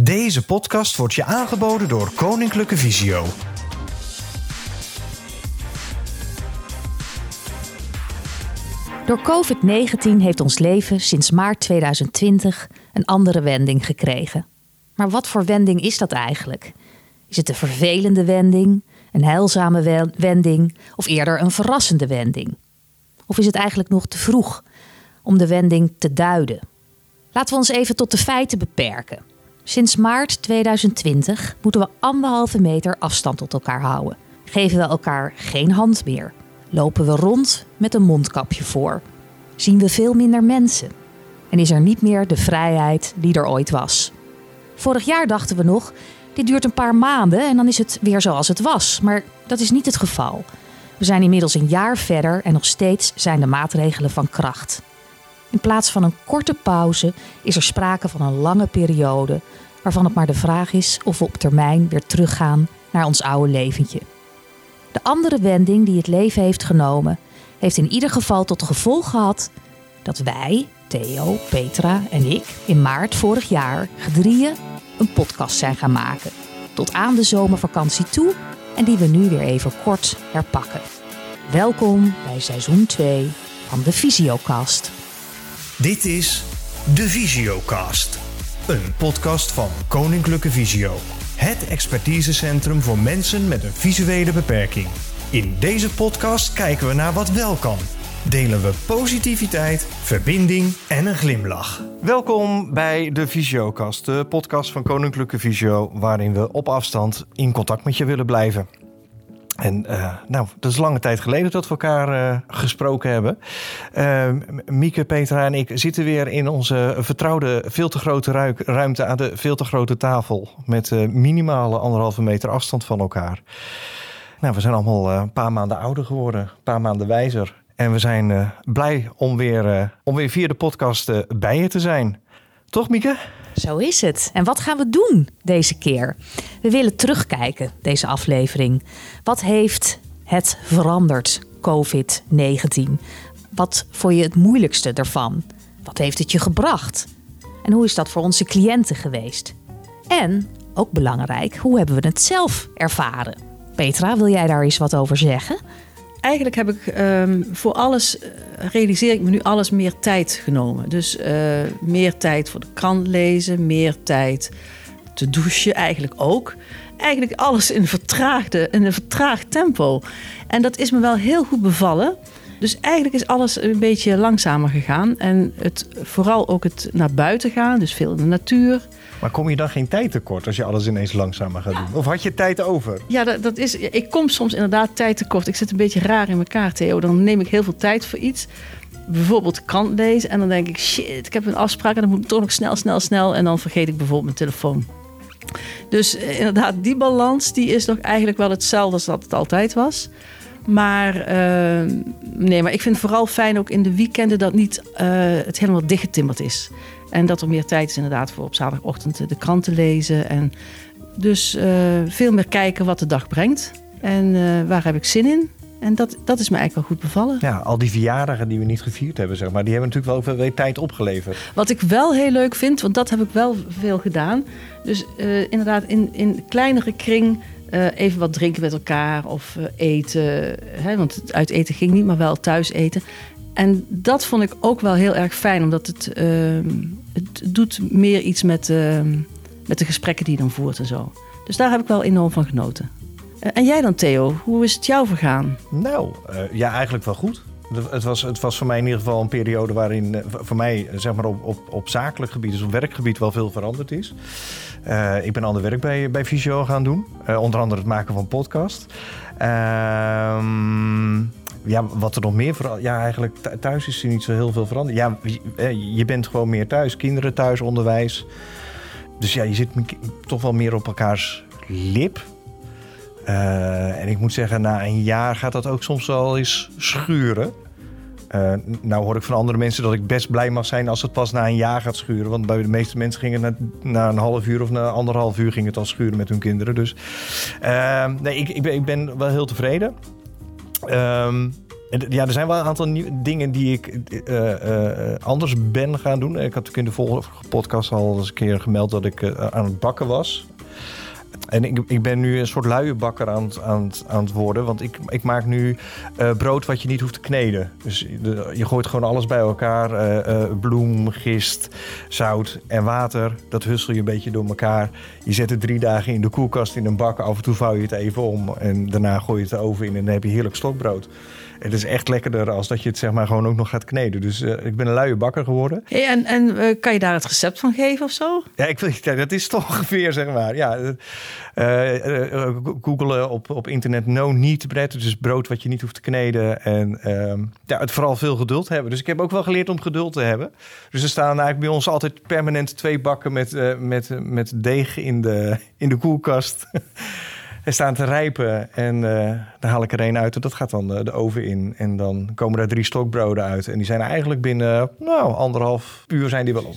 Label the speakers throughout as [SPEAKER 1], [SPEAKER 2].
[SPEAKER 1] Deze podcast wordt je aangeboden door Koninklijke Visio.
[SPEAKER 2] Door COVID-19 heeft ons leven sinds maart 2020 een andere wending gekregen. Maar wat voor wending is dat eigenlijk? Is het een vervelende wending, een heilzame we- wending of eerder een verrassende wending? Of is het eigenlijk nog te vroeg om de wending te duiden? Laten we ons even tot de feiten beperken. Sinds maart 2020 moeten we anderhalve meter afstand tot elkaar houden. Geven we elkaar geen hand meer. Lopen we rond met een mondkapje voor. Zien we veel minder mensen. En is er niet meer de vrijheid die er ooit was. Vorig jaar dachten we nog, dit duurt een paar maanden en dan is het weer zoals het was. Maar dat is niet het geval. We zijn inmiddels een jaar verder en nog steeds zijn de maatregelen van kracht. In plaats van een korte pauze is er sprake van een lange periode waarvan het maar de vraag is of we op termijn weer teruggaan naar ons oude leventje. De andere wending die het leven heeft genomen, heeft in ieder geval tot gevolg gehad dat wij, Theo, Petra en ik, in maart vorig jaar gedrieën een podcast zijn gaan maken. Tot aan de zomervakantie toe en die we nu weer even kort herpakken. Welkom bij seizoen 2 van de Visiocast.
[SPEAKER 1] Dit is de Visiocast. Een podcast van Koninklijke Visio. Het expertisecentrum voor mensen met een visuele beperking. In deze podcast kijken we naar wat wel kan. Delen we positiviteit, verbinding en een glimlach. Welkom bij de Visiocast, de podcast van Koninklijke Visio, waarin we op afstand in contact met je willen blijven. En uh, nou, dat is lange tijd geleden dat we elkaar uh, gesproken hebben. Uh, Mieke, Petra en ik zitten weer in onze vertrouwde, veel te grote ruimte aan de veel te grote tafel. Met uh, minimale anderhalve meter afstand van elkaar. Nou, we zijn allemaal een paar maanden ouder geworden, een paar maanden wijzer. En we zijn blij om weer, om weer via de podcast bij je te zijn. Toch, Mieke?
[SPEAKER 2] Zo is het. En wat gaan we doen deze keer? We willen terugkijken, deze aflevering. Wat heeft het veranderd, COVID-19? Wat vond je het moeilijkste ervan? Wat heeft het je gebracht? En hoe is dat voor onze cliënten geweest? En, ook belangrijk, hoe hebben we het zelf ervaren? Petra, wil jij daar eens wat over zeggen?
[SPEAKER 3] Eigenlijk heb ik um, voor alles, uh, realiseer ik me nu alles meer tijd genomen. Dus uh, meer tijd voor de krant lezen, meer tijd te douchen eigenlijk ook. Eigenlijk alles in, vertraagde, in een vertraagd tempo. En dat is me wel heel goed bevallen. Dus eigenlijk is alles een beetje langzamer gegaan. En het, vooral ook het naar buiten gaan, dus veel in de natuur.
[SPEAKER 1] Maar kom je dan geen tijd tekort als je alles ineens langzamer gaat doen? Of had je tijd over?
[SPEAKER 3] Ja, dat, dat is, ik kom soms inderdaad tijd tekort. Ik zit een beetje raar in elkaar, Theo. Dan neem ik heel veel tijd voor iets. Bijvoorbeeld krant lezen. En dan denk ik, shit, ik heb een afspraak. En dan moet ik toch nog snel, snel, snel. En dan vergeet ik bijvoorbeeld mijn telefoon. Dus inderdaad, die balans die is nog eigenlijk wel hetzelfde als dat het altijd was. Maar uh, nee, maar ik vind het vooral fijn ook in de weekenden dat niet uh, het helemaal dichtgetimmerd is. En dat er meer tijd is inderdaad voor op zaterdagochtend de krant te lezen. En dus uh, veel meer kijken wat de dag brengt. En waar heb ik zin in? En dat, dat is me eigenlijk wel goed bevallen.
[SPEAKER 1] Ja, al die verjaardagen die we niet gevierd hebben, zeg maar, die hebben natuurlijk wel veel tijd opgeleverd.
[SPEAKER 3] Wat ik wel heel leuk vind, want dat heb ik wel veel gedaan. Dus inderdaad, in, in kleinere kring uh, even wat drinken met elkaar of uh, eten. Hè, want uit eten ging niet, maar wel thuis eten. En dat vond ik ook wel heel erg fijn, omdat het, uh, het doet meer iets met, met de gesprekken die je dan voert en zo. Dus daar heb ik wel enorm van genoten. en jij dan, Theo? Hoe is het jou vergaan?
[SPEAKER 1] Nou, ja, eigenlijk wel goed. Het was, het was voor mij in ieder geval een periode waarin voor mij zeg maar op, op, op zakelijk gebied, dus op werkgebied wel veel veranderd is. Uh, ik ben ander werk bij, bij Visio gaan doen. Onder andere het maken van podcast. Uh, ja, wat er nog meer veranderd... Ja, eigenlijk thuis is er niet zo heel veel veranderd. Ja, je bent gewoon meer thuis. Kinderen thuis, onderwijs. Dus ja, je zit toch wel meer op elkaars lip. Uh, en ik moet zeggen, na een jaar gaat dat ook soms wel eens schuren. Uh, nou hoor ik van andere mensen dat ik best blij mag zijn als het pas na een jaar gaat schuren. Want bij de meeste mensen ging het na, na een half uur of na anderhalf uur ging het al schuren met hun kinderen. Dus uh, nee, ik, ik, ben, wel heel tevreden. En, Ja, er zijn wel een aantal nieuwe dingen die ik eh, eh, anders ben gaan doen. Ik had in de vorige podcast al eens een keer gemeld dat ik eh, aan het bakken was. En ik, ik ben nu een soort luiebakker aan, aan, aan het worden. Want ik, ik maak nu eh, brood wat je niet hoeft te kneden. Dus je gooit gewoon alles bij elkaar. eh, eh, bloem, gist, zout en water. Dat hussel je een beetje door elkaar. Je zet het drie dagen in de koelkast in een bak. Af en toe vouw je het even om. En daarna gooi je het de oven in en dan heb je heerlijk stokbrood. Het is echt lekkerder als dat je het zeg maar gewoon ook nog gaat kneden. Dus eh, ik ben een luie bakker geworden.
[SPEAKER 3] Hey, en en eh, kan je daar het recept van geven of zo?
[SPEAKER 1] Ja, ik wil, dat is toch ongeveer, zeg maar. Ja, eh, googelen op, op internet no need bread. Dus brood wat je niet hoeft te kneden. En ehm, ja, het vooral veel geduld hebben. Dus ik heb ook wel geleerd om geduld te hebben. Dus er staan eigenlijk bij ons altijd permanent twee bakken met, met, met deeg in de, in de koelkast. En staan te rijpen en eh dan haal ik er één uit en dat gaat dan de, de oven in. En dan komen daar drie stokbroden uit. En die zijn eigenlijk binnen nou, anderhalf uur zijn die wel op.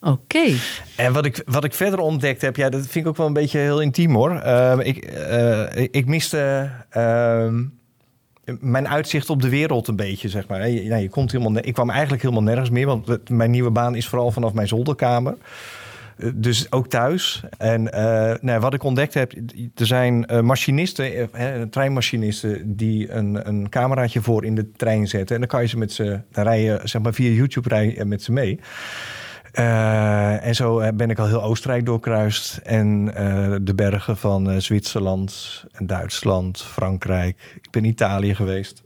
[SPEAKER 3] Oké.
[SPEAKER 1] En wat ik, wat ik verder ontdekt heb, ja, dat vind ik ook wel een beetje heel intiem hoor. Ehm, ik, eh, ik miste ehm, mijn uitzicht op de wereld een beetje, zeg maar. Je, nou, je komt helemaal, ik kwam eigenlijk helemaal nergens meer, want mijn nieuwe baan is vooral vanaf mijn zolderkamer. Eh, Dus ook thuis. En eh, nou, wat ik ontdekt heb, er zijn eh, machinisten, treinmachinisten, die een, een cameraatje voor in de trein zetten. En dan kan je ze met ze, dan rij je zeg maar via YouTube rij je met ze mee. En zo ben ik al heel Oostenrijk doorkruist. En de bergen van Zwitserland en Duitsland, Frankrijk. Ik ben Italië geweest.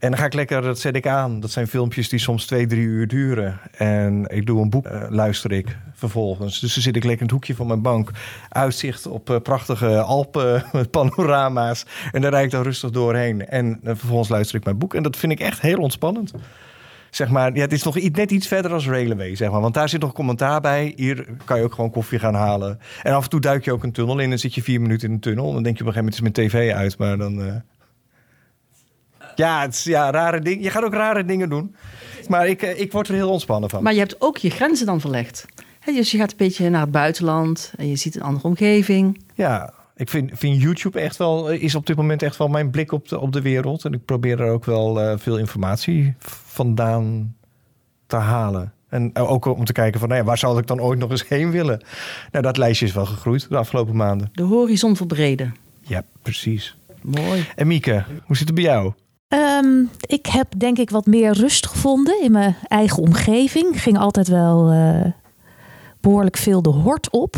[SPEAKER 1] En dan ga ik lekker, dat zet ik aan. Dat zijn filmpjes die soms twee, drie uur duren. En ik doe een boek, eh, luister ik vervolgens. Dus dan zit ik lekker in het hoekje van mijn bank. Uitzicht op eh, prachtige Alpen, met panorama's. En daar rijd ik dan rustig doorheen. En eh, vervolgens luister ik mijn boek. En dat vind ik echt heel ontspannend. Zeg maar, ja, het is nog net iets verder als Railway, zeg maar. Want daar zit nog commentaar bij. Hier kan je ook gewoon koffie gaan halen. En af en toe duik je ook een tunnel in. Dan zit je vier minuten in een tunnel. Dan denk je op een gegeven moment is mijn tv uit. Maar dan... eh, Ja, het is, ja, rare dingen. Je gaat ook rare dingen doen. Maar ik, eh, ik word er heel ontspannen van.
[SPEAKER 3] Maar je hebt ook je grenzen dan verlegd. Dus je gaat een beetje naar het buitenland en je ziet een andere omgeving.
[SPEAKER 1] Ja, ik vind, vind YouTube echt wel, is op dit moment echt wel mijn blik op de, op de wereld. En ik probeer er ook wel eh, veel informatie vandaan te halen. En ook om te kijken van, nou ja, waar zou ik dan ooit nog eens heen willen? Nou, dat lijstje is wel gegroeid de afgelopen maanden.
[SPEAKER 3] De horizon verbreden.
[SPEAKER 1] Ja, precies.
[SPEAKER 3] Mooi.
[SPEAKER 1] En Mieke, hoe zit het bij jou?
[SPEAKER 2] Ehm, ik heb denk ik wat meer rust gevonden in mijn eigen omgeving. Ging altijd wel eh, behoorlijk veel de hort op.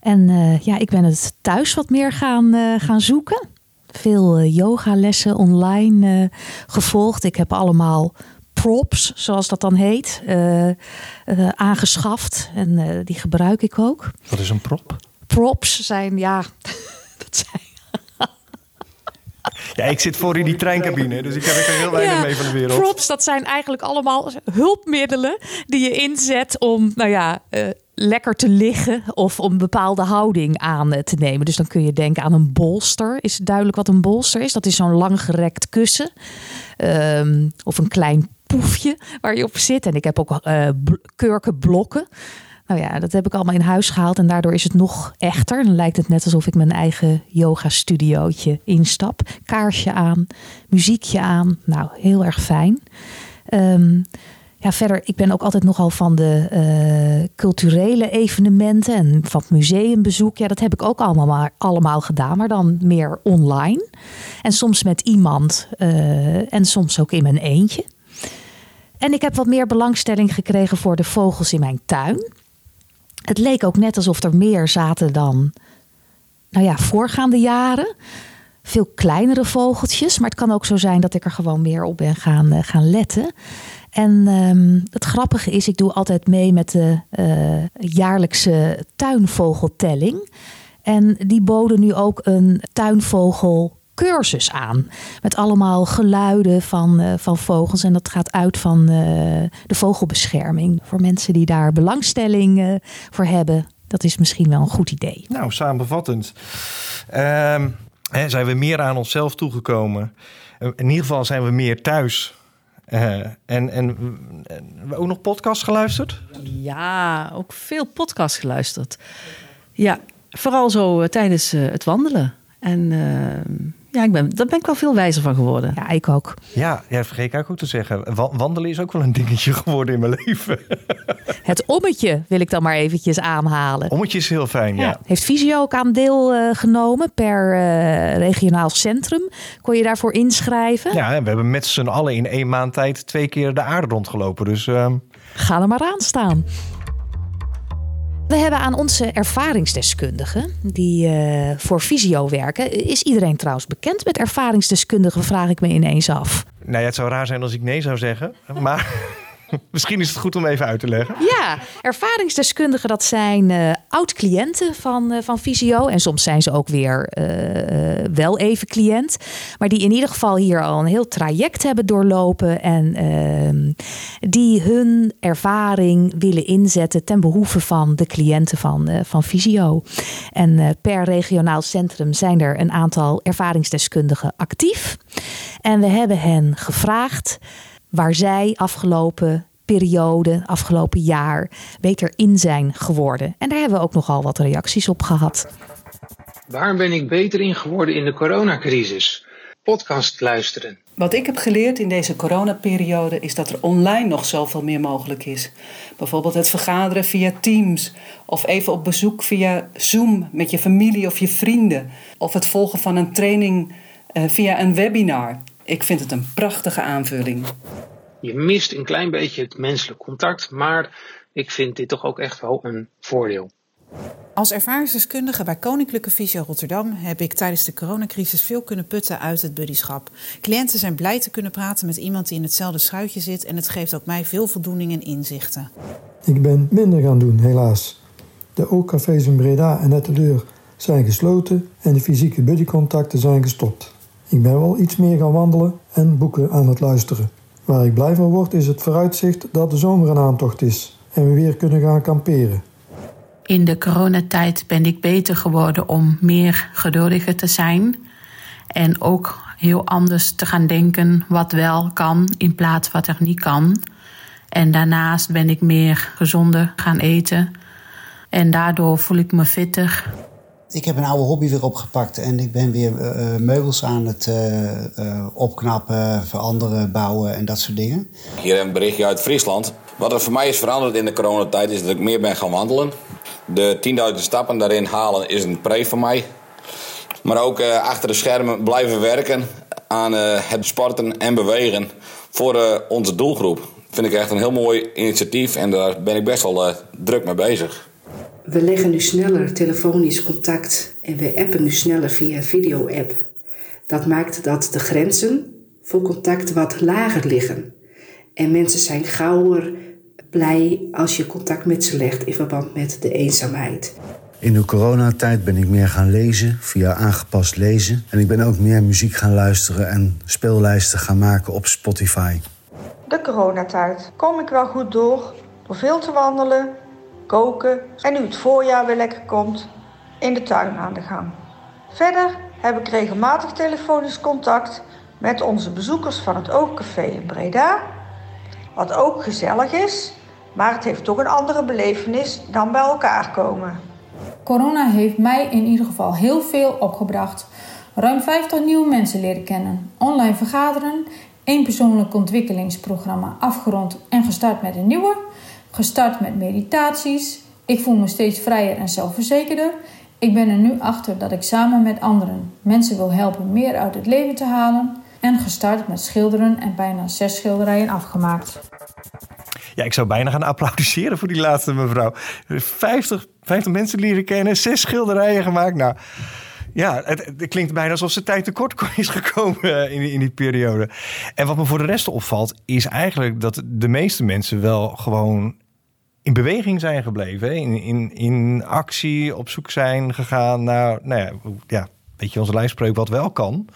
[SPEAKER 2] En eh, ja, ik ben het thuis wat meer gaan, eh, gaan zoeken. Veel yogalessen online gevolgd. Ik heb allemaal props, zoals dat dan heet, aangeschaft. En die gebruik ik ook.
[SPEAKER 1] Wat is een prop?
[SPEAKER 2] Props zijn, ja, dat zijn
[SPEAKER 1] Ja, ik zit voor in die treincabine, dus ik heb er heel weinig
[SPEAKER 2] Ja,
[SPEAKER 1] mee van de wereld.
[SPEAKER 2] Props, dat zijn eigenlijk allemaal hulpmiddelen die je inzet om, nou ja, eh, lekker te liggen of om een bepaalde houding aan eh, te nemen. Dus dan kun je denken aan een bolster. Is duidelijk wat een bolster is? Dat is zo'n langgerekt kussen Ehm, of een klein poefje waar je op zit. En ik heb ook eh bl- kurkenblokken. Nou ja, dat heb ik allemaal in huis gehaald en daardoor is het nog echter. Dan lijkt het net alsof ik mijn eigen yoga-studiootje instap. Kaarsje aan, muziekje aan. Nou, heel erg fijn. Ehm, ja, verder, ik ben ook altijd nogal van de eh, culturele evenementen en van het museumbezoek. Ja, dat heb ik ook allemaal, maar, allemaal gedaan, maar dan meer online. En soms met iemand eh, en soms ook in mijn eentje. En ik heb wat meer belangstelling gekregen voor de vogels in mijn tuin. Het leek ook net alsof er meer zaten dan, nou ja, voorgaande jaren. Veel kleinere vogeltjes, maar het kan ook zo zijn dat ik er gewoon meer op ben gaan, eh, gaan letten. En ehm, het grappige is, ik doe altijd mee met de eh, jaarlijkse tuinvogeltelling. En die boden nu ook een tuinvogelcursus aan. Met allemaal geluiden van, eh, van vogels. En dat gaat uit van eh, de vogelbescherming. Voor mensen die daar belangstelling eh, voor hebben. Dat is misschien wel een goed idee.
[SPEAKER 1] Nou, samenvattend. Ehm, hè, zijn we meer aan onszelf toegekomen? In ieder geval zijn we meer thuis. Eh, en, en, en we ook nog podcasts geluisterd?
[SPEAKER 3] Ja, ook veel podcasts geluisterd. Ja, vooral zo tijdens eh, het wandelen. En eh, Ja, ik ben, daar ben ik wel veel wijzer van geworden.
[SPEAKER 2] Ja, ik ook.
[SPEAKER 1] Ja, ja, vergeet ik ook te zeggen. Wa- Wandelen is ook wel een dingetje geworden in mijn leven.
[SPEAKER 2] Het ommetje wil ik dan maar eventjes aanhalen.
[SPEAKER 1] Ommetje is heel fijn, ja.
[SPEAKER 2] Heeft Visio ook aan deel eh, genomen per eh, regionaal centrum? Kon je daarvoor inschrijven?
[SPEAKER 1] Ja, en we hebben met z'n allen in één maand tijd twee keer de aarde rondgelopen. Dus ehm,
[SPEAKER 2] Ga er maar aan staan. We hebben aan onze ervaringsdeskundigen die eh, voor Visio werken. Is iedereen trouwens bekend met ervaringsdeskundigen? Vraag ik me ineens af.
[SPEAKER 1] nou ja, het zou raar zijn als ik nee zou zeggen. Maar misschien is het goed om even uit te leggen.
[SPEAKER 2] Ja, ervaringsdeskundigen, dat zijn eh, oud-cliënten van, eh, van Visio. En soms zijn ze ook weer wel even cliënt. Maar die in ieder geval hier al een heel traject hebben doorlopen. En ehm, die hun ervaring willen inzetten ten behoeve van de cliënten van, eh, van Visio. En eh, per regionaal centrum zijn er een aantal ervaringsdeskundigen actief. En we hebben hen gevraagd waar zij afgelopen periode, afgelopen jaar, beter in zijn geworden. En daar hebben we ook nogal wat reacties op gehad.
[SPEAKER 4] Waar ben ik beter in geworden in de coronacrisis? Podcast luisteren.
[SPEAKER 5] Wat ik heb geleerd in deze coronaperiode is dat er online nog zoveel meer mogelijk is. Bijvoorbeeld het vergaderen via Teams of even op bezoek via Zoom met je familie of je vrienden. Of het volgen van een training eh, via een webinar. Ik vind het een prachtige aanvulling.
[SPEAKER 4] Je mist een klein beetje het menselijk contact, maar ik vind dit toch ook echt wel een voordeel.
[SPEAKER 6] Als ervaringsdeskundige bij Koninklijke Visio Rotterdam heb ik tijdens de coronacrisis veel kunnen putten uit het buddyschap. Cliënten zijn blij te kunnen praten met iemand die in hetzelfde schuitje zit en het geeft ook mij veel voldoening en inzichten.
[SPEAKER 7] Ik ben minder gaan doen, helaas. De ookcafés in Breda en Etteleur zijn gesloten en de fysieke buddycontacten zijn gestopt. Ik ben wel iets meer gaan wandelen en boeken aan het luisteren. Waar ik blij van word is het vooruitzicht dat de zomer een aantocht is en we weer kunnen gaan kamperen.
[SPEAKER 8] In de coronatijd ben ik beter geworden om meer geduldiger te zijn. En ook heel anders te gaan denken wat wel kan in plaats wat er niet kan. En daarnaast ben ik meer gezonder gaan eten. En daardoor voel ik me fitter.
[SPEAKER 9] Ik heb een oude hobby weer opgepakt en ik ben weer eh, eh, meubels aan het eh, eh, opknappen, veranderen, bouwen en dat soort dingen.
[SPEAKER 10] Hier een berichtje uit Friesland. Wat er voor mij is veranderd in de coronatijd is dat ik meer ben gaan wandelen. De 10.000 stappen daarin halen is een pre voor mij. Maar ook eh, achter de schermen blijven werken aan eh, het sporten en bewegen voor eh, onze doelgroep. Vind ik echt een heel mooi initiatief en daar ben ik best wel druk mee bezig.
[SPEAKER 11] We leggen nu sneller telefonisch contact en we appen nu sneller via video-app. Dat maakt dat de grenzen voor contact wat lager liggen. En mensen zijn gauwer blij als je contact met ze legt in verband met de eenzaamheid.
[SPEAKER 12] In de coronatijd ben ik meer gaan lezen via aangepast lezen. En ik ben ook meer muziek gaan luisteren en speellijsten gaan maken op Spotify.
[SPEAKER 13] De coronatijd kom ik wel goed door door veel te wandelen, koken en nu het voorjaar weer lekker komt, in de tuin aan de gang. Verder heb ik regelmatig telefonisch contact met onze bezoekers van het Ookcafé in Breda. Wat ook gezellig is, maar het heeft toch een andere belevenis dan bij elkaar komen.
[SPEAKER 14] Corona heeft mij in ieder geval heel veel opgebracht. Ruim 50 nieuwe mensen leren kennen, online vergaderen, één persoonlijk ontwikkelingsprogramma afgerond en gestart met een nieuwe, gestart met meditaties. Ik voel me steeds vrijer en zelfverzekerder. Ik ben er nu achter dat ik samen met anderen mensen wil helpen meer uit het leven te halen en gestart met schilderen en bijna zes schilderijen afgemaakt.
[SPEAKER 1] Ja, ik zou bijna gaan applaudisseren voor die laatste mevrouw. 50, 50 mensen leren kennen, zes schilderijen gemaakt. Nou, ja, het, klinkt bijna alsof ze tijd tekort is gekomen eh, in, die- in die periode. En wat me voor de rest opvalt, is eigenlijk dat de meeste mensen wel gewoon in beweging zijn gebleven. In, in, in actie op zoek zijn gegaan naar, nou ja, ja weet je, onze lijfspreuk wat wel kan.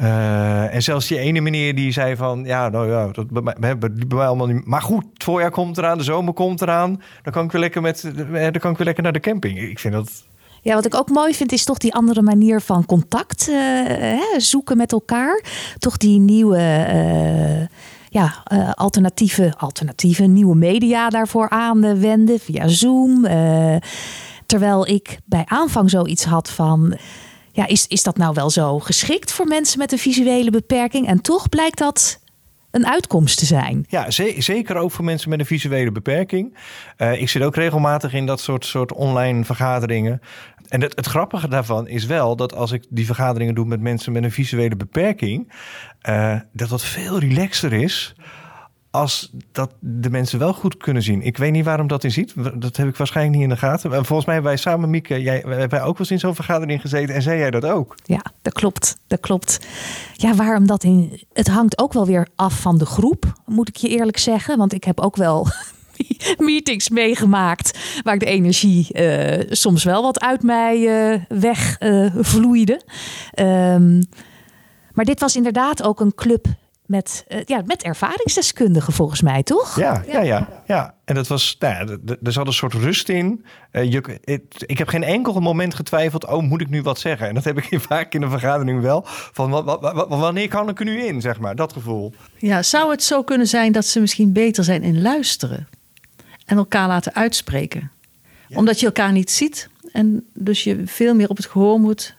[SPEAKER 1] Eh, en zelfs die ene meneer die zei van, ja, nou ja, dat bij mij, allemaal niet. Maar goed, het voorjaar komt eraan, de zomer komt eraan. Dan kan ik weer lekker met, eh, dan kan ik weer lekker naar de camping. Ik vind dat.
[SPEAKER 2] Ja, wat ik ook mooi vind is toch die andere manier van contact eh, hè, zoeken met elkaar. Toch die nieuwe eh, ja, alternatieve, alternatieve nieuwe media daarvoor aanwenden via Zoom. Terwijl ik bij aanvang zoiets had van ja, is, is dat nou wel zo geschikt voor mensen met een visuele beperking? En toch blijkt dat een uitkomst te zijn.
[SPEAKER 1] Ja, zeker ook voor mensen met een visuele beperking. Uh, ik zit ook regelmatig in dat soort, soort online vergaderingen. En het, het, grappige daarvan is wel dat als ik die vergaderingen doe met mensen met een visuele beperking, uh, dat dat veel relaxer is als dat de mensen wel goed kunnen zien. Ik weet niet waarom dat in ziet. Dat heb ik waarschijnlijk niet in de gaten. Volgens mij hebben wij samen, Mieke, jij, hebben wij ook wel eens in zo'n vergadering gezeten en zei jij dat ook?
[SPEAKER 2] Ja, dat klopt. Dat klopt. Ja, waarom dat in. Het hangt ook wel weer af van de groep, moet ik je eerlijk zeggen. Want ik heb ook wel meetings meegemaakt waar ik de energie uh, soms wel wat uit mij uh, wegvloeide. Um, maar dit was inderdaad ook een club met, uh, ja, met ervaringsdeskundigen volgens mij, toch?
[SPEAKER 1] Ja, ja, ja. ja. En dat was, nou ja, er zat een soort rust in. Uh, je, het, ik heb geen enkel moment getwijfeld, oh, moet ik nu wat zeggen? En dat heb ik vaak in een vergadering wel. Van wat, wat, wat, wanneer kan ik er nu in, zeg maar, dat gevoel.
[SPEAKER 3] Ja, zou het zo kunnen zijn dat ze misschien beter zijn in luisteren? En elkaar laten uitspreken? Ja. Omdat je elkaar niet ziet en dus je veel meer op het gehoor moet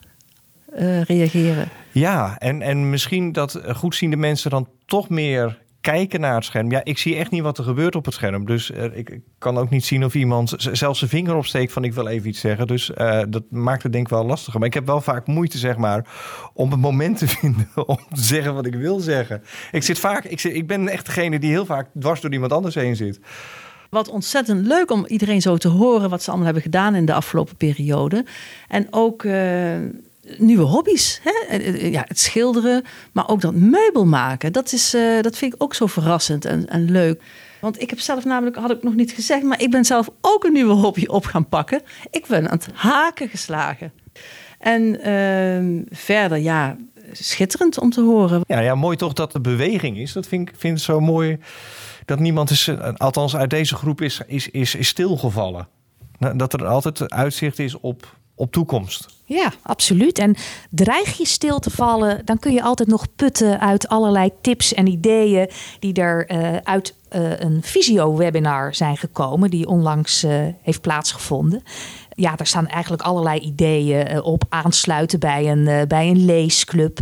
[SPEAKER 3] uh, reageren.
[SPEAKER 1] Ja, en, en misschien dat goedziende mensen dan toch meer kijken naar het scherm. Ja, ik zie echt niet wat er gebeurt op het scherm. Dus uh, ik kan ook niet zien of iemand zelfs zijn vinger opsteekt van ik wil even iets zeggen. Dus uh, dat maakt het denk ik wel lastiger. Maar ik heb wel vaak moeite, zeg maar, om het moment te vinden om te zeggen wat ik wil zeggen. Ik zit vaak, ik, zit, ik ben echt degene die heel vaak dwars door iemand anders heen zit.
[SPEAKER 3] Wat ontzettend leuk om iedereen zo te horen wat ze allemaal hebben gedaan in de afgelopen periode. En ook. Uh, nieuwe hobby's. Hè? Ja, het schilderen, maar ook dat meubel maken. Dat, is, dat vind ik ook zo verrassend en, en leuk. Want ik heb zelf namelijk, had ik nog niet gezegd, maar ik ben zelf ook een nieuwe hobby op gaan pakken. Ik ben aan het haken geslagen. En uh, verder, ja, schitterend om te horen.
[SPEAKER 1] Ja, ja, mooi toch dat er beweging is. Dat vind ik vind zo mooi. Dat niemand is, althans uit deze groep, is, is, is stilgevallen. Dat er altijd uitzicht is op op toekomst.
[SPEAKER 2] Ja, absoluut. En dreig je stil te vallen, dan kun je altijd nog putten uit allerlei tips en ideeën die er uh, uit uh, een visio-webinar zijn gekomen, die onlangs uh, heeft plaatsgevonden. Ja, daar staan eigenlijk allerlei ideeën op. Aansluiten bij een, bij een leesclub,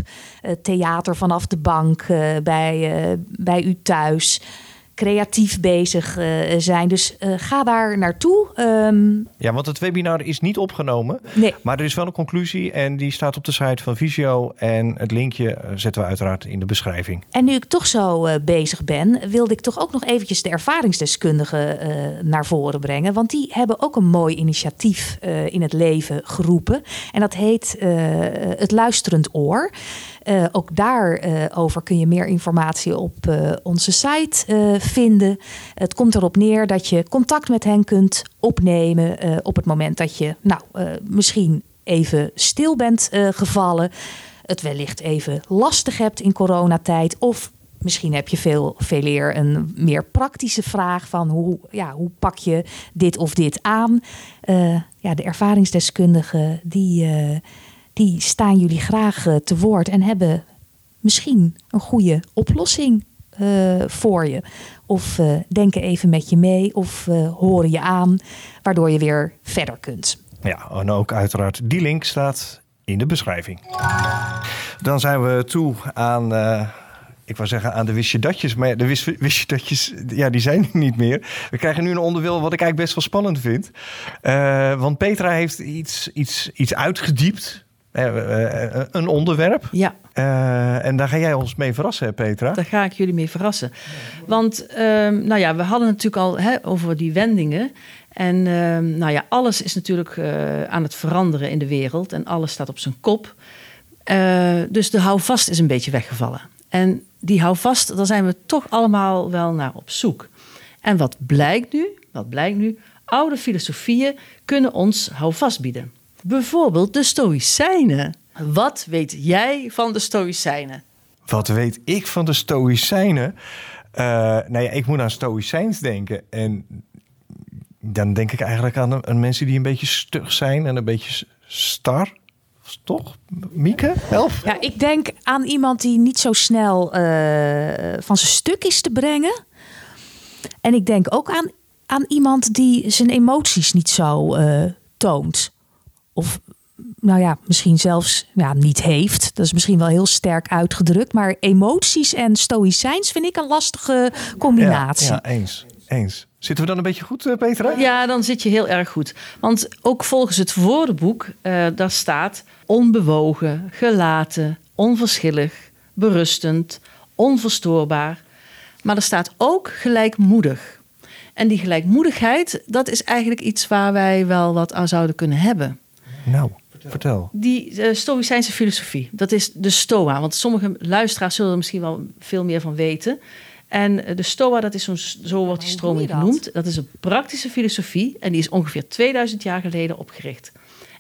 [SPEAKER 2] theater vanaf de bank, bij, bij u thuis creatief bezig uh, zijn. Dus uh, ga daar naartoe. Um...
[SPEAKER 1] Ja, want het webinar is niet opgenomen.
[SPEAKER 2] Nee.
[SPEAKER 1] Maar er is wel een conclusie en die staat op de site van Visio. En het linkje eh, zetten we uiteraard in de beschrijving.
[SPEAKER 2] En nu ik toch zo uh, bezig ben, wilde ik toch ook nog eventjes de ervaringsdeskundigen naar voren brengen. Want die hebben ook een mooi initiatief in het leven geroepen. En dat heet het Luisterend Oor. Ook daarover kun je meer informatie op onze site vinden. Het komt erop neer dat je contact met hen kunt opnemen op het moment dat je nou, misschien even stil bent gevallen. Het wellicht even lastig hebt in coronatijd. Of misschien heb je veel, veel eer een meer praktische vraag van hoe, ja, hoe pak je dit of dit aan. ja, de ervaringsdeskundigen die die staan jullie graag te woord en hebben misschien een goede oplossing uh, voor je. Of uh, denken even met je mee of horen je aan, waardoor je weer verder kunt.
[SPEAKER 1] Ja, en ook uiteraard die link staat in de beschrijving. Dan zijn we toe aan ik wou zeggen aan de wist datjes, maar de wist, wist datjes, ja, die zijn niet meer. We krijgen nu een onderdeel wat ik eigenlijk best wel spannend vind. Want Petra heeft iets, iets, iets uitgediept een onderwerp.
[SPEAKER 3] Ja.
[SPEAKER 1] Uh, en daar ga jij ons mee verrassen, Petra.
[SPEAKER 3] Daar ga ik jullie mee verrassen. Want, uh, nou ja, we hadden natuurlijk al hè, over die wendingen. En uh, nou ja, alles is natuurlijk aan het veranderen in de wereld. En alles staat op zijn kop. dus de houvast is een beetje weggevallen. En die houvast, daar zijn we toch allemaal wel naar op zoek. En wat blijkt nu? Wat blijkt nu? Oude filosofieën kunnen ons houvast bieden. Bijvoorbeeld de Stoïcijnen. Wat weet jij van de Stoïcijnen?
[SPEAKER 1] Wat weet ik van de Stoïcijnen? Uh, nou ja, ik moet aan Stoïcijns denken. En dan denk ik eigenlijk aan, aan mensen die een beetje stug zijn en een beetje star. Toch? Mieke, help.
[SPEAKER 2] Ja, ik denk aan iemand die niet zo snel uh, van zijn stuk is te brengen. En ik denk ook aan, aan iemand die zijn emoties niet zo uh, toont. Of nou ja, misschien zelfs ja, niet heeft. Dat is misschien wel heel sterk uitgedrukt. Maar emoties en stoïcijns vind ik een lastige combinatie.
[SPEAKER 1] Ja, ja eens. eens. Zitten we dan een beetje goed, eh, Petra?
[SPEAKER 3] Ja, dan zit je heel erg goed. Want ook volgens het woordenboek, uh, daar staat onbewogen, gelaten, onverschillig, berustend, onverstoorbaar. Maar er staat ook gelijkmoedig. En die gelijkmoedigheid, dat is eigenlijk iets waar wij wel wat aan zouden kunnen hebben.
[SPEAKER 1] Nou, vertel.
[SPEAKER 3] Die uh, Stoïcijnse filosofie, dat is de Stoa. Want sommige luisteraars zullen er misschien wel veel meer van weten. En de Stoa, dat is zo'n, zo wordt die stroming genoemd. Dat is een praktische filosofie en die is ongeveer 2000 jaar geleden opgericht.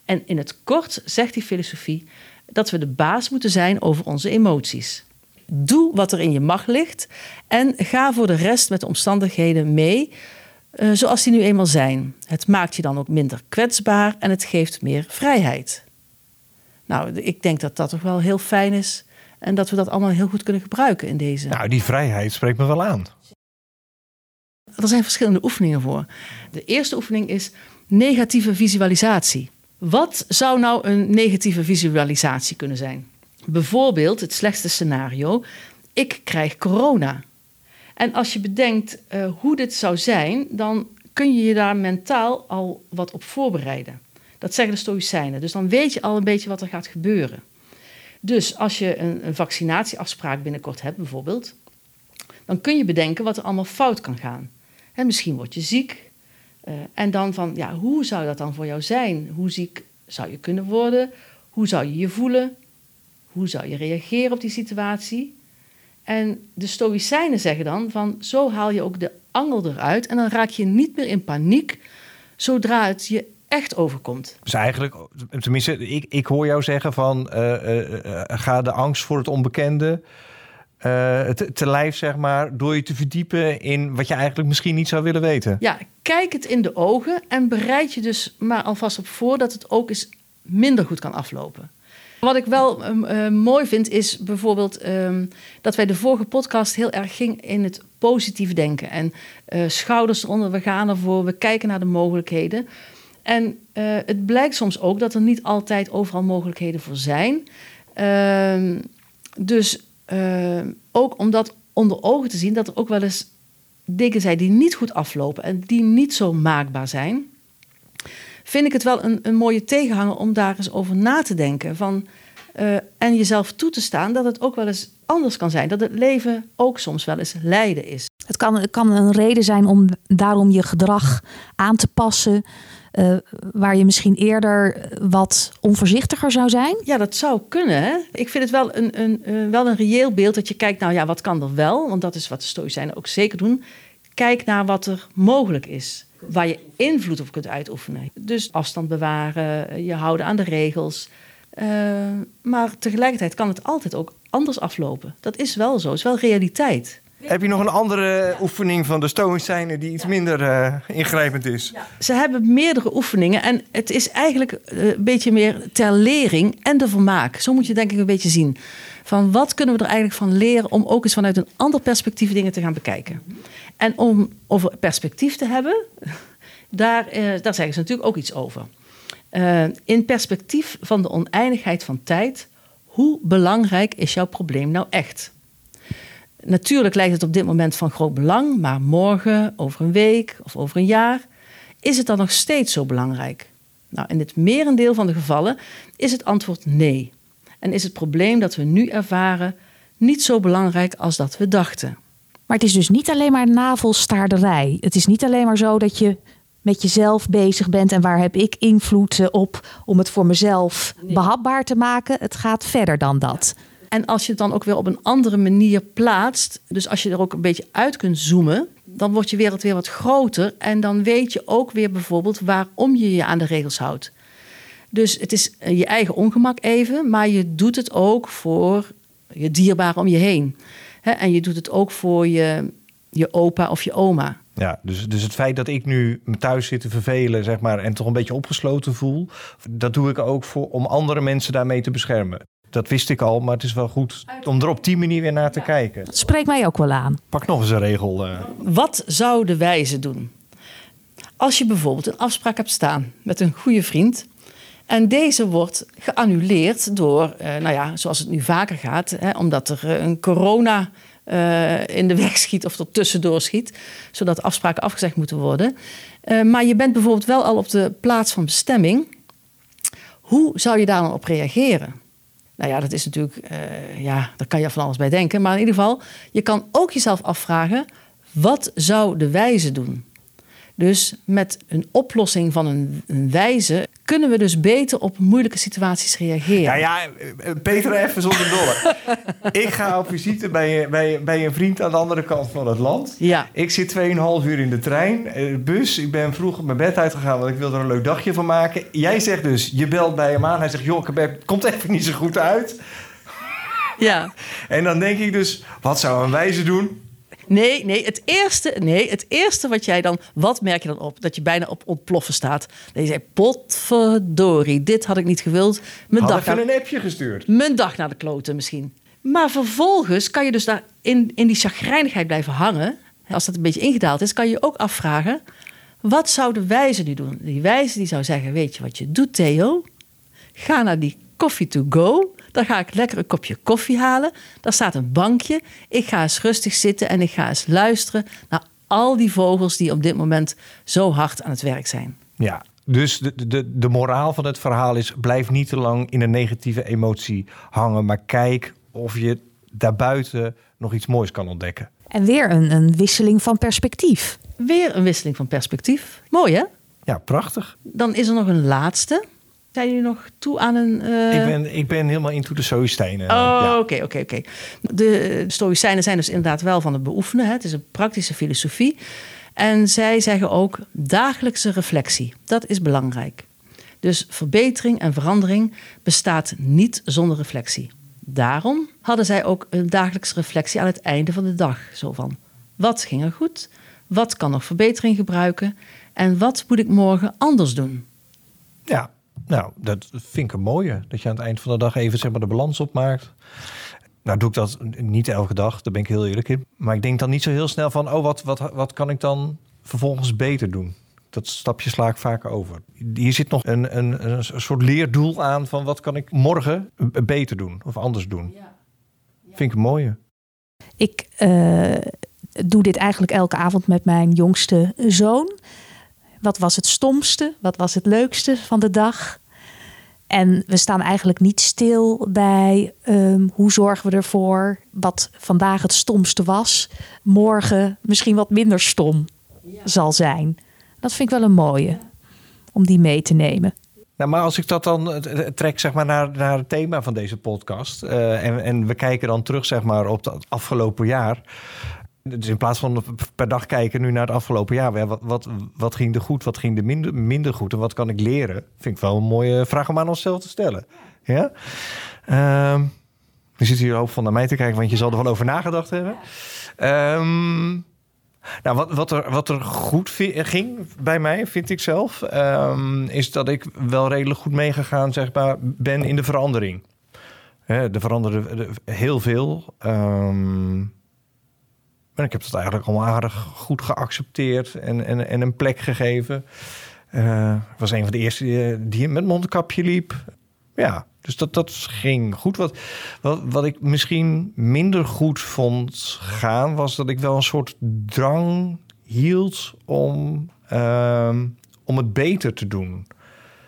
[SPEAKER 3] En in het kort zegt die filosofie dat we de baas moeten zijn over onze emoties. Doe wat er in je macht ligt en ga voor de rest met de omstandigheden mee uh, zoals die nu eenmaal zijn. Het maakt je dan ook minder kwetsbaar en het geeft meer vrijheid. Nou, ik denk dat dat toch wel heel fijn is en dat we dat allemaal heel goed kunnen gebruiken in deze.
[SPEAKER 1] Nou, die vrijheid spreekt me wel aan.
[SPEAKER 3] Er zijn verschillende oefeningen voor. De eerste oefening is negatieve visualisatie. Wat zou nou een negatieve visualisatie kunnen zijn? Bijvoorbeeld het slechtste scenario: ik krijg corona. En als je bedenkt uh, hoe dit zou zijn, dan kun je je daar mentaal al wat op voorbereiden. Dat zeggen de Stoïcijnen. Dus dan weet je al een beetje wat er gaat gebeuren. Dus als je een, een vaccinatieafspraak binnenkort hebt, bijvoorbeeld, dan kun je bedenken wat er allemaal fout kan gaan. En misschien word je ziek. Uh, en dan van, ja, hoe zou dat dan voor jou zijn? Hoe ziek zou je kunnen worden? Hoe zou je je voelen? Hoe zou je reageren op die situatie? En de Stoïcijnen zeggen dan van zo haal je ook de angel eruit en dan raak je niet meer in paniek zodra het je echt overkomt.
[SPEAKER 1] Dus eigenlijk, tenminste, ik, ik hoor jou zeggen van uh, uh, ga de angst voor het onbekende te, te lijf, zeg maar, door je te verdiepen in wat je eigenlijk misschien niet zou willen weten.
[SPEAKER 3] Ja, kijk het in de ogen en bereid je dus maar alvast op voor dat het ook eens minder goed kan aflopen. Wat ik wel uh, mooi vind is bijvoorbeeld um, dat wij de vorige podcast heel erg gingen in het positief denken. En uh, schouders eronder, we gaan ervoor, we kijken naar de mogelijkheden. En uh, het blijkt soms ook dat er niet altijd overal mogelijkheden voor zijn. Ehm, dus ehm, ook om dat onder ogen te zien, dat er ook wel eens dingen zijn die niet goed aflopen en die niet zo maakbaar zijn vind ik het wel een, een mooie tegenhanger om daar eens over na te denken. Van, uh, en jezelf toe te staan dat het ook wel eens anders kan zijn. Dat het leven ook soms wel eens lijden is.
[SPEAKER 2] Het kan, het kan een reden zijn om daarom je gedrag aan te passen. Uh, waar je misschien eerder wat onvoorzichtiger zou zijn?
[SPEAKER 3] Ja, dat zou kunnen. Hè? Ik vind het wel een, een, uh, wel een reëel beeld dat je kijkt, nou ja, wat kan er wel? Want dat is wat de Stoïcijnen ook zeker doen. Kijk naar wat er mogelijk is waar je invloed op kunt uitoefenen. Dus afstand bewaren, je houden aan de regels. Uh, maar tegelijkertijd kan het altijd ook anders aflopen. Dat is wel zo, het is wel realiteit.
[SPEAKER 1] Heb je nog een andere oefening van de Stoïcijnen die iets minder uh, ingrijpend is?
[SPEAKER 3] Ja. Ze hebben meerdere oefeningen en het is eigenlijk een beetje meer ter lering en de vermaak. Zo moet je denk ik een beetje zien. Van wat kunnen we er eigenlijk van leren om ook eens vanuit een ander perspectief dingen te gaan bekijken. En om over perspectief te hebben, daar, uh, daar zeggen ze natuurlijk ook iets over. Uh, in perspectief van de oneindigheid van tijd, hoe belangrijk is jouw probleem nou echt? Natuurlijk lijkt het op dit moment van groot belang, maar morgen, over een week of over een jaar, is het dan nog steeds zo belangrijk? Nou, in het merendeel van de gevallen is het antwoord nee. En is het probleem dat we nu ervaren niet zo belangrijk als dat we dachten.
[SPEAKER 2] Maar het is dus niet alleen maar navelstaarderij. Het is niet alleen maar zo dat je met jezelf bezig bent en waar heb ik invloed op om het voor mezelf behapbaar te maken. Het gaat verder dan dat.
[SPEAKER 3] En als je het dan ook weer op een andere manier plaatst, dus als je er ook een beetje uit kunt zoomen, dan wordt je wereld weer wat groter en dan weet je ook weer bijvoorbeeld waarom je je aan de regels houdt. Dus het is je eigen ongemak even, maar je doet het ook voor je dierbaren om je heen. en je doet het ook voor je, je opa of je oma.
[SPEAKER 1] Ja, dus, dus het feit dat ik nu me thuis zit te vervelen, zeg maar, en toch een beetje opgesloten voel, dat doe ik ook voor, om andere mensen daarmee te beschermen. Dat wist ik al, maar het is wel goed om er op die manier weer naar te kijken.
[SPEAKER 2] Dat spreekt mij ook wel aan.
[SPEAKER 1] Pak nog eens een regel. Uh.
[SPEAKER 3] Wat zou de wijze doen? Als je bijvoorbeeld een afspraak hebt staan met een goede vriend En deze wordt geannuleerd door, eh, nou ja, zoals het nu vaker gaat, hè, omdat er eh, een corona eh, in de weg schiet of er tussendoor schiet, zodat afspraken afgezegd moeten worden. Maar je bent bijvoorbeeld wel al op de plaats van bestemming. Hoe zou je daar dan op reageren? Nou ja, dat is natuurlijk, ja, daar kan je van alles bij denken. Maar in ieder geval, je kan ook jezelf afvragen: wat zou de wijze doen? Dus met een oplossing van een, een wijze kunnen we dus beter op moeilijke situaties reageren.
[SPEAKER 1] Ja, ja, Peter, even zonder dolle. ik ga op visite bij, bij, bij een vriend aan de andere kant van het land.
[SPEAKER 3] Ja.
[SPEAKER 1] Ik zit 2,5 uur in de trein, eh, bus. Ik ben vroeg mijn bed uitgegaan, want ik wil er een leuk dagje van maken. Jij zegt dus, je belt bij hem aan. Hij zegt, joh, het komt even niet zo goed uit.
[SPEAKER 3] Ja.
[SPEAKER 1] En dan denk ik dus, wat zou een wijze doen?
[SPEAKER 3] Nee, nee het, eerste, nee, het eerste wat jij dan... Wat merk je dan op? Dat je bijna op ontploffen staat. Dat je zei, potverdorie, dit had ik niet gewild. Mijn
[SPEAKER 1] Had
[SPEAKER 3] dag naar-
[SPEAKER 1] een appje gestuurd.
[SPEAKER 3] Mijn dag naar de kloten misschien. Maar vervolgens kan je dus daar in, in die chagrijnigheid blijven hangen. Als dat een beetje ingedaald is, kan je je ook afvragen... wat zou de wijze nu doen? Die wijze die zou zeggen, weet je wat je doet, Theo? Ga naar die coffee to go. Dan ga ik lekker een kopje koffie halen. Daar staat een bankje. Ik ga eens rustig zitten en ik ga eens luisteren... naar al die vogels die op dit moment zo hard aan het werk zijn.
[SPEAKER 1] Ja, dus de, de, de moraal van het verhaal is: blijf niet te lang in een negatieve emotie hangen, maar kijk of je daarbuiten nog iets moois kan ontdekken.
[SPEAKER 2] En weer een, een wisseling van perspectief.
[SPEAKER 3] Weer een wisseling van perspectief. Mooi hè?
[SPEAKER 1] Ja, prachtig.
[SPEAKER 3] Dan is er nog een laatste. Zijn jullie nog toe aan een... eh,
[SPEAKER 1] Ik, ben, ik ben helemaal into de Stoïcijnen.
[SPEAKER 3] Oh,
[SPEAKER 1] Ja.
[SPEAKER 3] oké, oké, oké. De Stoïcijnen zijn dus inderdaad wel van het beoefenen. Hè. Het is een praktische filosofie. En zij zeggen ook dagelijkse reflectie. Dat is belangrijk. Dus verbetering en verandering bestaat niet zonder reflectie. Daarom hadden zij ook een dagelijkse reflectie aan het einde van de dag. Zo van, wat ging er goed? Wat kan nog verbetering gebruiken? En wat moet ik morgen anders doen?
[SPEAKER 1] Ja, nou, dat vind ik een mooie. Dat je aan het eind van de dag even zeg maar, de balans opmaakt. Nou, doe ik dat niet elke dag, daar ben ik heel eerlijk in. Maar ik denk dan niet zo heel snel van, oh, wat, wat, wat kan ik dan vervolgens beter doen? Dat stapje sla ik vaak over. Hier zit nog een, een, een soort leerdoel aan van wat kan ik morgen beter doen of anders doen. Vind ik een mooie.
[SPEAKER 2] Ik eh, doe dit eigenlijk elke avond met mijn jongste zoon. Wat was het stomste? Wat was het leukste van de dag? En we staan eigenlijk niet stil bij ehm, hoe zorgen we ervoor wat vandaag het stomste was, morgen misschien wat minder stom zal zijn. Dat vind ik wel een mooie om die mee te nemen.
[SPEAKER 1] Nou, maar als ik dat dan eh, trek zeg maar, naar, naar het thema van deze podcast... eh, en, en we kijken dan terug zeg maar, op het afgelopen jaar... Dus in plaats van per dag kijken nu naar het afgelopen jaar... ja, wat, wat, wat ging er goed, wat ging er minder, minder goed... en wat kan ik leren? Vind ik wel een mooie vraag om aan onszelf te stellen. Ja? Nu zit hier hoop van naar mij te kijken... want je zal er wel over nagedacht hebben. Ehm, nou, wat, wat, er, wat er goed ging bij mij, vind ik zelf, ehm, is dat ik wel redelijk goed meegegaan zeg maar, ben in de verandering. Er veranderde de- heel veel. ehm, en ik heb dat eigenlijk allemaal aardig goed geaccepteerd en, en, en een plek gegeven. Eh, was een van de eerste die, die met mondkapje liep. Ja, dus dat, dat ging goed. Wat, wat, wat ik misschien minder goed vond gaan, was dat ik wel een soort drang hield om, ehm, om het beter te doen.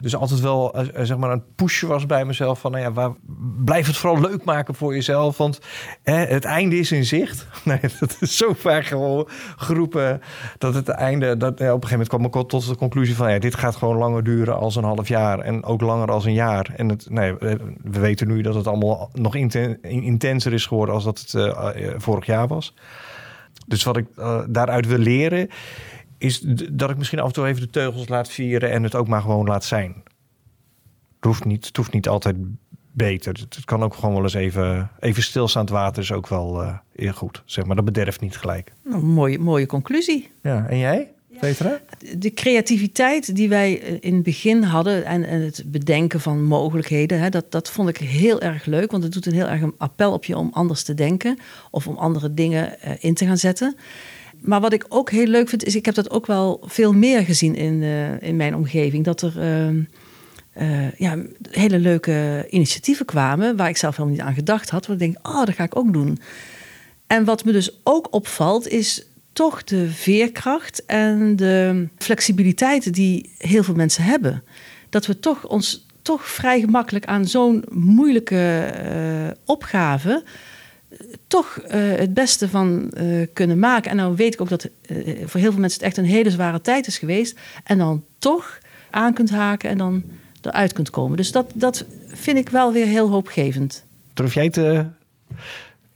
[SPEAKER 1] Dus altijd wel eh, eh, zeg maar een pushen was bij mezelf van, nou ja, blijf het vooral leuk maken voor jezelf, want het einde is in zicht. Nee, dat is zo vaak gewoon geroepen dat het einde, dat op een gegeven moment kwam ik tot de conclusie van, ja, dit gaat gewoon langer duren als een half jaar en ook langer als een jaar. En het, nee, eh, we weten nu dat het allemaal nog inten- intenser is geworden als dat het vorig jaar was. Dus wat ik daaruit wil leren, is dat ik misschien af en toe even de teugels laat vieren en het ook maar gewoon laat zijn. Het hoeft niet, het hoeft niet altijd beter. Het, het kan ook gewoon wel eens even, even stilstaand water is ook wel eh, heel goed. Zeg maar, dat bederft niet gelijk.
[SPEAKER 3] Nou, mooie, mooie conclusie.
[SPEAKER 1] Ja, en jij, Petra?
[SPEAKER 3] De creativiteit die wij eh, in het begin hadden en, en het bedenken van mogelijkheden, hè, dat, dat vond ik heel erg leuk. Want het doet een heel erg een appel op je om anders te denken of om andere dingen eh, in te gaan zetten. Maar wat ik ook heel leuk vind, is ik heb dat ook wel veel meer gezien in, eh, in mijn omgeving. Dat er ehm, eh, ja, hele leuke initiatieven kwamen. Waar ik zelf helemaal niet aan gedacht had. Waar ik denk, oh, dat ga ik ook doen. En wat me dus ook opvalt, is toch de veerkracht en de flexibiliteit die heel veel mensen hebben. Dat we toch ons toch vrij gemakkelijk aan zo'n moeilijke uh, opgave toch uh, het beste van uh, kunnen maken. En dan weet ik ook dat voor heel veel mensen het echt een hele zware tijd is geweest. En dan toch aan kunt haken en dan eruit kunt komen. Dus dat, dat vind ik wel weer heel hoopgevend.
[SPEAKER 1] Durf jij te,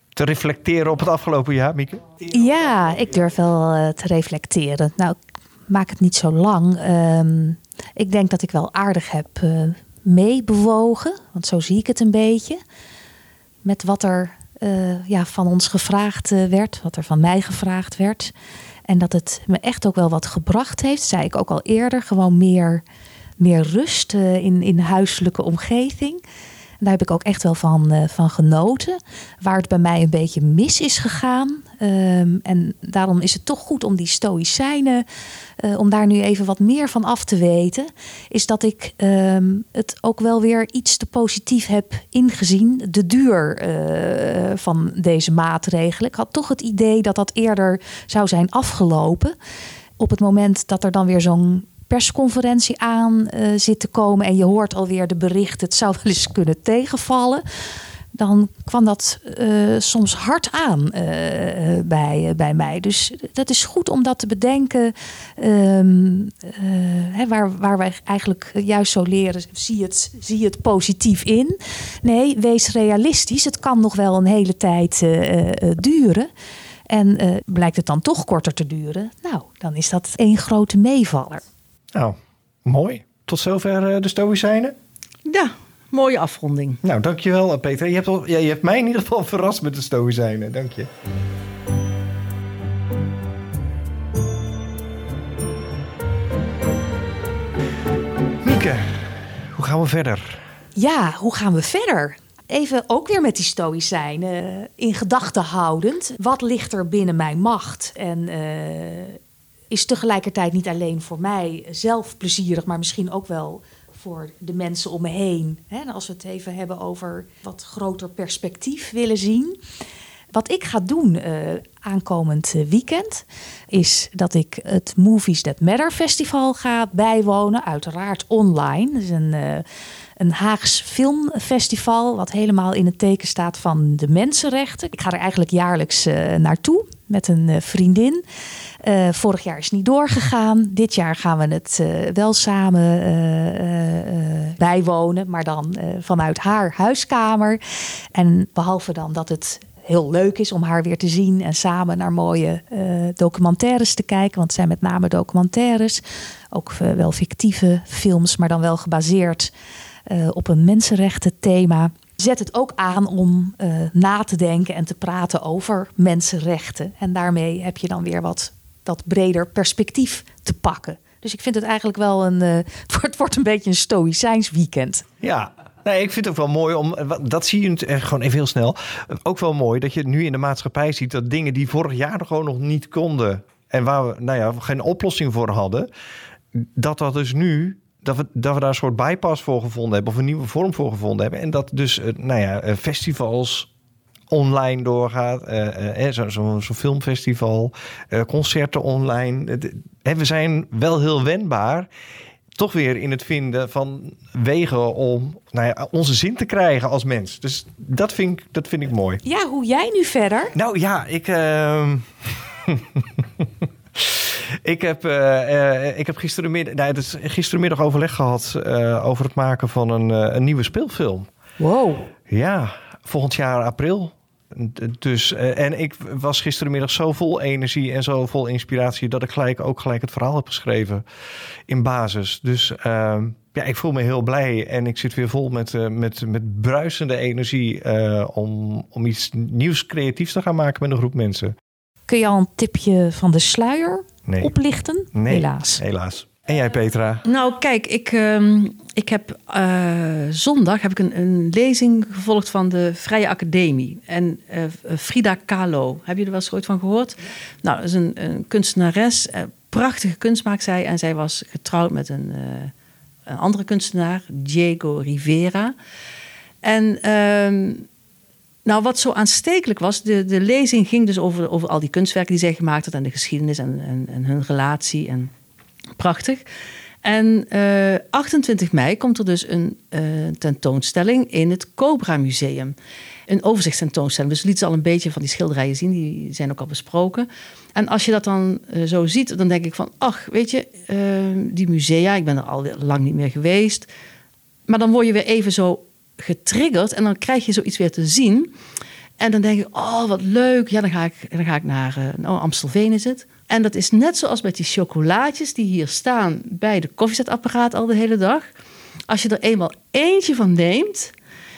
[SPEAKER 1] te reflecteren op het afgelopen jaar, Mieke?
[SPEAKER 2] Ja, ik durf wel te reflecteren. Nou, ik maak het niet zo lang. Uh, ik denk dat ik wel aardig heb meebewogen. Want zo zie ik het een beetje. Met wat er uh, ja, van ons gevraagd uh, werd, wat er van mij gevraagd werd. En dat het me echt ook wel wat gebracht heeft, zei ik ook al eerder. Gewoon meer, meer rust uh, in, in huiselijke omgeving. En daar heb ik ook echt wel van, van genoten. Waar het bij mij een beetje mis is gegaan. Um, en daarom is het toch goed om die stoïcijnen, uh, om daar nu even wat meer van af te weten. Is dat ik um, het ook wel weer iets te positief heb ingezien. De duur uh, van deze maatregelen. Ik had toch het idee dat dat eerder zou zijn afgelopen. Op het moment dat er dan weer zo'n persconferentie aan uh, zit te komen en je hoort alweer de berichten, het zou wel eens kunnen tegenvallen. Dan kwam dat uh, soms hard aan uh, bij, bij mij. Dus dat is goed om dat te bedenken. Um, hè, waar, waar wij eigenlijk juist zo leren, zie het, zie het positief in. Nee, wees realistisch. Het kan nog wel een hele tijd duren. En blijkt het dan toch korter te duren? Nou, dan is dat één grote meevaller.
[SPEAKER 1] Nou, mooi. Tot zover de Stoïcijnen?
[SPEAKER 3] Ja, mooie afronding.
[SPEAKER 1] Nou, dankjewel Peter. Je hebt, al, ja, je hebt mij in ieder geval verrast met de Stoïcijnen. Dank je. Mieke, hoe gaan we verder?
[SPEAKER 2] Ja, hoe gaan we verder? Even ook weer met die stoïcijnen in gedachten houdend. Wat ligt er binnen mijn macht? En uh, is tegelijkertijd niet alleen voor mij zelf plezierig, maar misschien ook wel voor de mensen om me heen. Hè, als we het even hebben over wat groter perspectief willen zien. Wat ik ga doen uh, aankomend weekend is dat ik het Movies That Matter Festival ga bijwonen. Uiteraard online. Het is een, uh, een Haags filmfestival wat helemaal in het teken staat van de mensenrechten. Ik ga er eigenlijk jaarlijks naartoe met een vriendin. Uh, vorig jaar is niet doorgegaan. Dit jaar gaan we het uh, wel samen bijwonen, maar dan vanuit haar huiskamer. En behalve dan dat het heel leuk is om haar weer te zien en samen naar mooie documentaires te kijken, want het zijn met name documentaires, ook wel fictieve films, maar dan wel gebaseerd op een mensenrechten thema zet het ook aan om uh, na te denken en te praten over mensenrechten. En daarmee heb je dan weer wat dat breder perspectief te pakken. Dus ik vind het eigenlijk wel een. Uh, het, wordt, een beetje een stoïcijns weekend.
[SPEAKER 1] Ja, Nee, ik vind het ook wel mooi om. Dat zie je gewoon even heel snel. Ook wel mooi dat je nu in de maatschappij ziet dat dingen die vorig jaar gewoon nog niet konden. En waar we nou ja, geen oplossing voor hadden. Dat dat dus nu. Dat we, dat we daar een soort bypass voor gevonden hebben. Of een nieuwe vorm voor gevonden hebben. En dat dus nou ja, festivals online doorgaat. Uh, uh, Zo'n zo, zo filmfestival, uh, concerten online. we zijn wel heel wendbaar. Toch weer in het vinden van wegen om nou ja, onze zin te krijgen als mens. Dus dat vind, ik, dat vind ik mooi.
[SPEAKER 2] Ja, hoe jij nu verder?
[SPEAKER 1] Nou ja, ik. Ehm, ik heb, uh, ik heb gisterenmiddag, dus gisterenmiddag overleg gehad uh, over het maken van een, een nieuwe speelfilm.
[SPEAKER 2] Wow.
[SPEAKER 1] Ja, volgend jaar april. Dus, en ik was gisterenmiddag zo vol energie en zo vol inspiratie dat ik gelijk ook gelijk het verhaal heb geschreven in basis. Dus uh, ja, ik voel me heel blij en ik zit weer vol met, uh, met, met bruisende energie uh, om, om iets nieuws creatiefs te gaan maken met een groep mensen.
[SPEAKER 2] Kun je al een tipje van de sluier
[SPEAKER 1] nee.
[SPEAKER 2] oplichten?
[SPEAKER 1] Nee,
[SPEAKER 2] helaas.
[SPEAKER 1] Helaas. En jij, Petra?
[SPEAKER 3] Nou, kijk, ik, uh, ik heb uh, zondag heb ik een, een, lezing gevolgd van de Vrije Academie. En uh, Frida Kahlo, heb je er wel eens ooit van gehoord? Nou, dat is een, een kunstenares. prachtige kunst maakt zij. En zij was getrouwd met een een andere kunstenaar, Diego Rivera. En ehm, nou, wat zo aanstekelijk was, de, de lezing ging dus over, over al die kunstwerken die zij gemaakt had en de geschiedenis en, en, hun relatie. En prachtig. En 28 mei komt er dus een tentoonstelling in het Cobra Museum een overzichtstentoonstelling. Dus liet ze al een beetje van die schilderijen zien, die zijn ook al besproken. En als je dat dan uh, zo ziet, dan denk ik van, ach, weet je, die musea, ik ben er al lang niet meer geweest. Maar dan word je weer even zo getriggerd en dan krijg je zoiets weer te zien. En dan denk ik, oh, wat leuk. Ja, dan ga ik, dan ga ik naar oh, Amstelveen is het. En dat is net zoals met die chocolaatjes die hier staan bij de koffiezetapparaat al de hele dag. Als je er eenmaal eentje van neemt,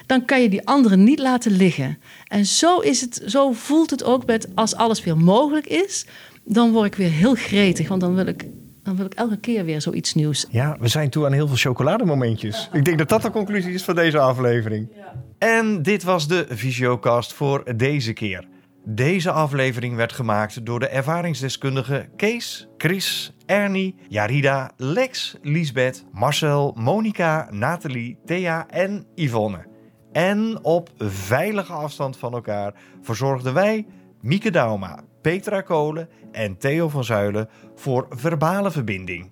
[SPEAKER 3] dan kan je die anderen niet laten liggen. En zo, is het, zo voelt het ook met als alles weer mogelijk is, dan word ik weer heel gretig. Want dan wil ik dan wil ik elke keer weer zoiets nieuws.
[SPEAKER 1] Ja, we zijn toe aan heel veel chocolademomentjes. Ik denk dat dat de conclusie is van deze aflevering. Ja. En dit was de Visiocast voor deze keer. Deze aflevering werd gemaakt door de ervaringsdeskundigen Kees, Chris, Ernie, Jarida, Lex, Liesbeth, Marcel, Monica, Nathalie, Thea en Yvonne en op veilige afstand van elkaar verzorgden wij, Mieke Dauma, Petra Kolen en Theo van Zuilen voor verbale verbinding.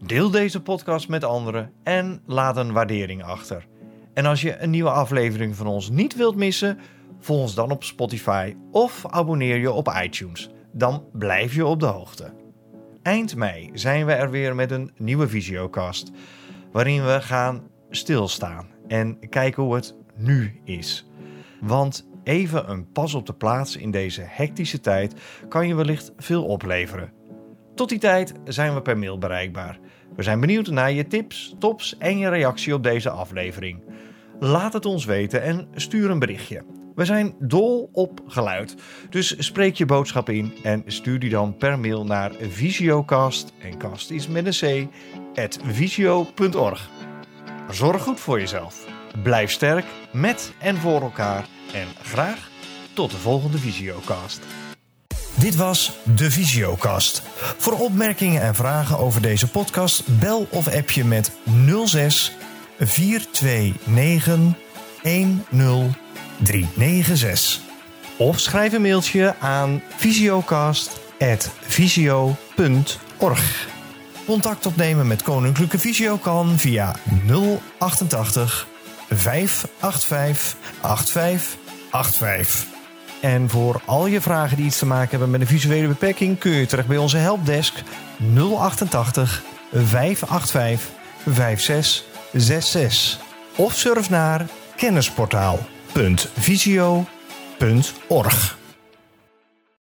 [SPEAKER 1] Deel deze podcast met anderen en laat een waardering achter. En als je een nieuwe aflevering van ons niet wilt missen, volg ons dan op Spotify of abonneer je op iTunes. Dan blijf je op de hoogte. Eind mei zijn we er weer met een nieuwe Visiocast, waarin we gaan stilstaan en kijken hoe het nu is. Want even een pas op de plaats in deze hectische tijd kan je wellicht veel opleveren. Tot die tijd zijn we per mail bereikbaar. We zijn benieuwd naar je tips, tops en je reactie op deze aflevering. Laat het ons weten en stuur een berichtje. We zijn dol op geluid, dus spreek je boodschap in en stuur die dan per mail naar visiocast en is met een c visio.org. Zorg goed voor jezelf. Blijf sterk met en voor elkaar en graag tot de volgende Visiocast.
[SPEAKER 15] Dit was de Visiocast. Voor opmerkingen en vragen over deze podcast bel of app je met 06 429 10396. Of schrijf een mailtje aan visiocast.visio.org. Contact opnemen met Koninklijke Visio kan via 088 585 8585. En voor al je vragen die iets te maken hebben met een visuele beperking kun je terecht bij onze helpdesk 088 585 5666. Of surf naar kennisportaal.visio.org.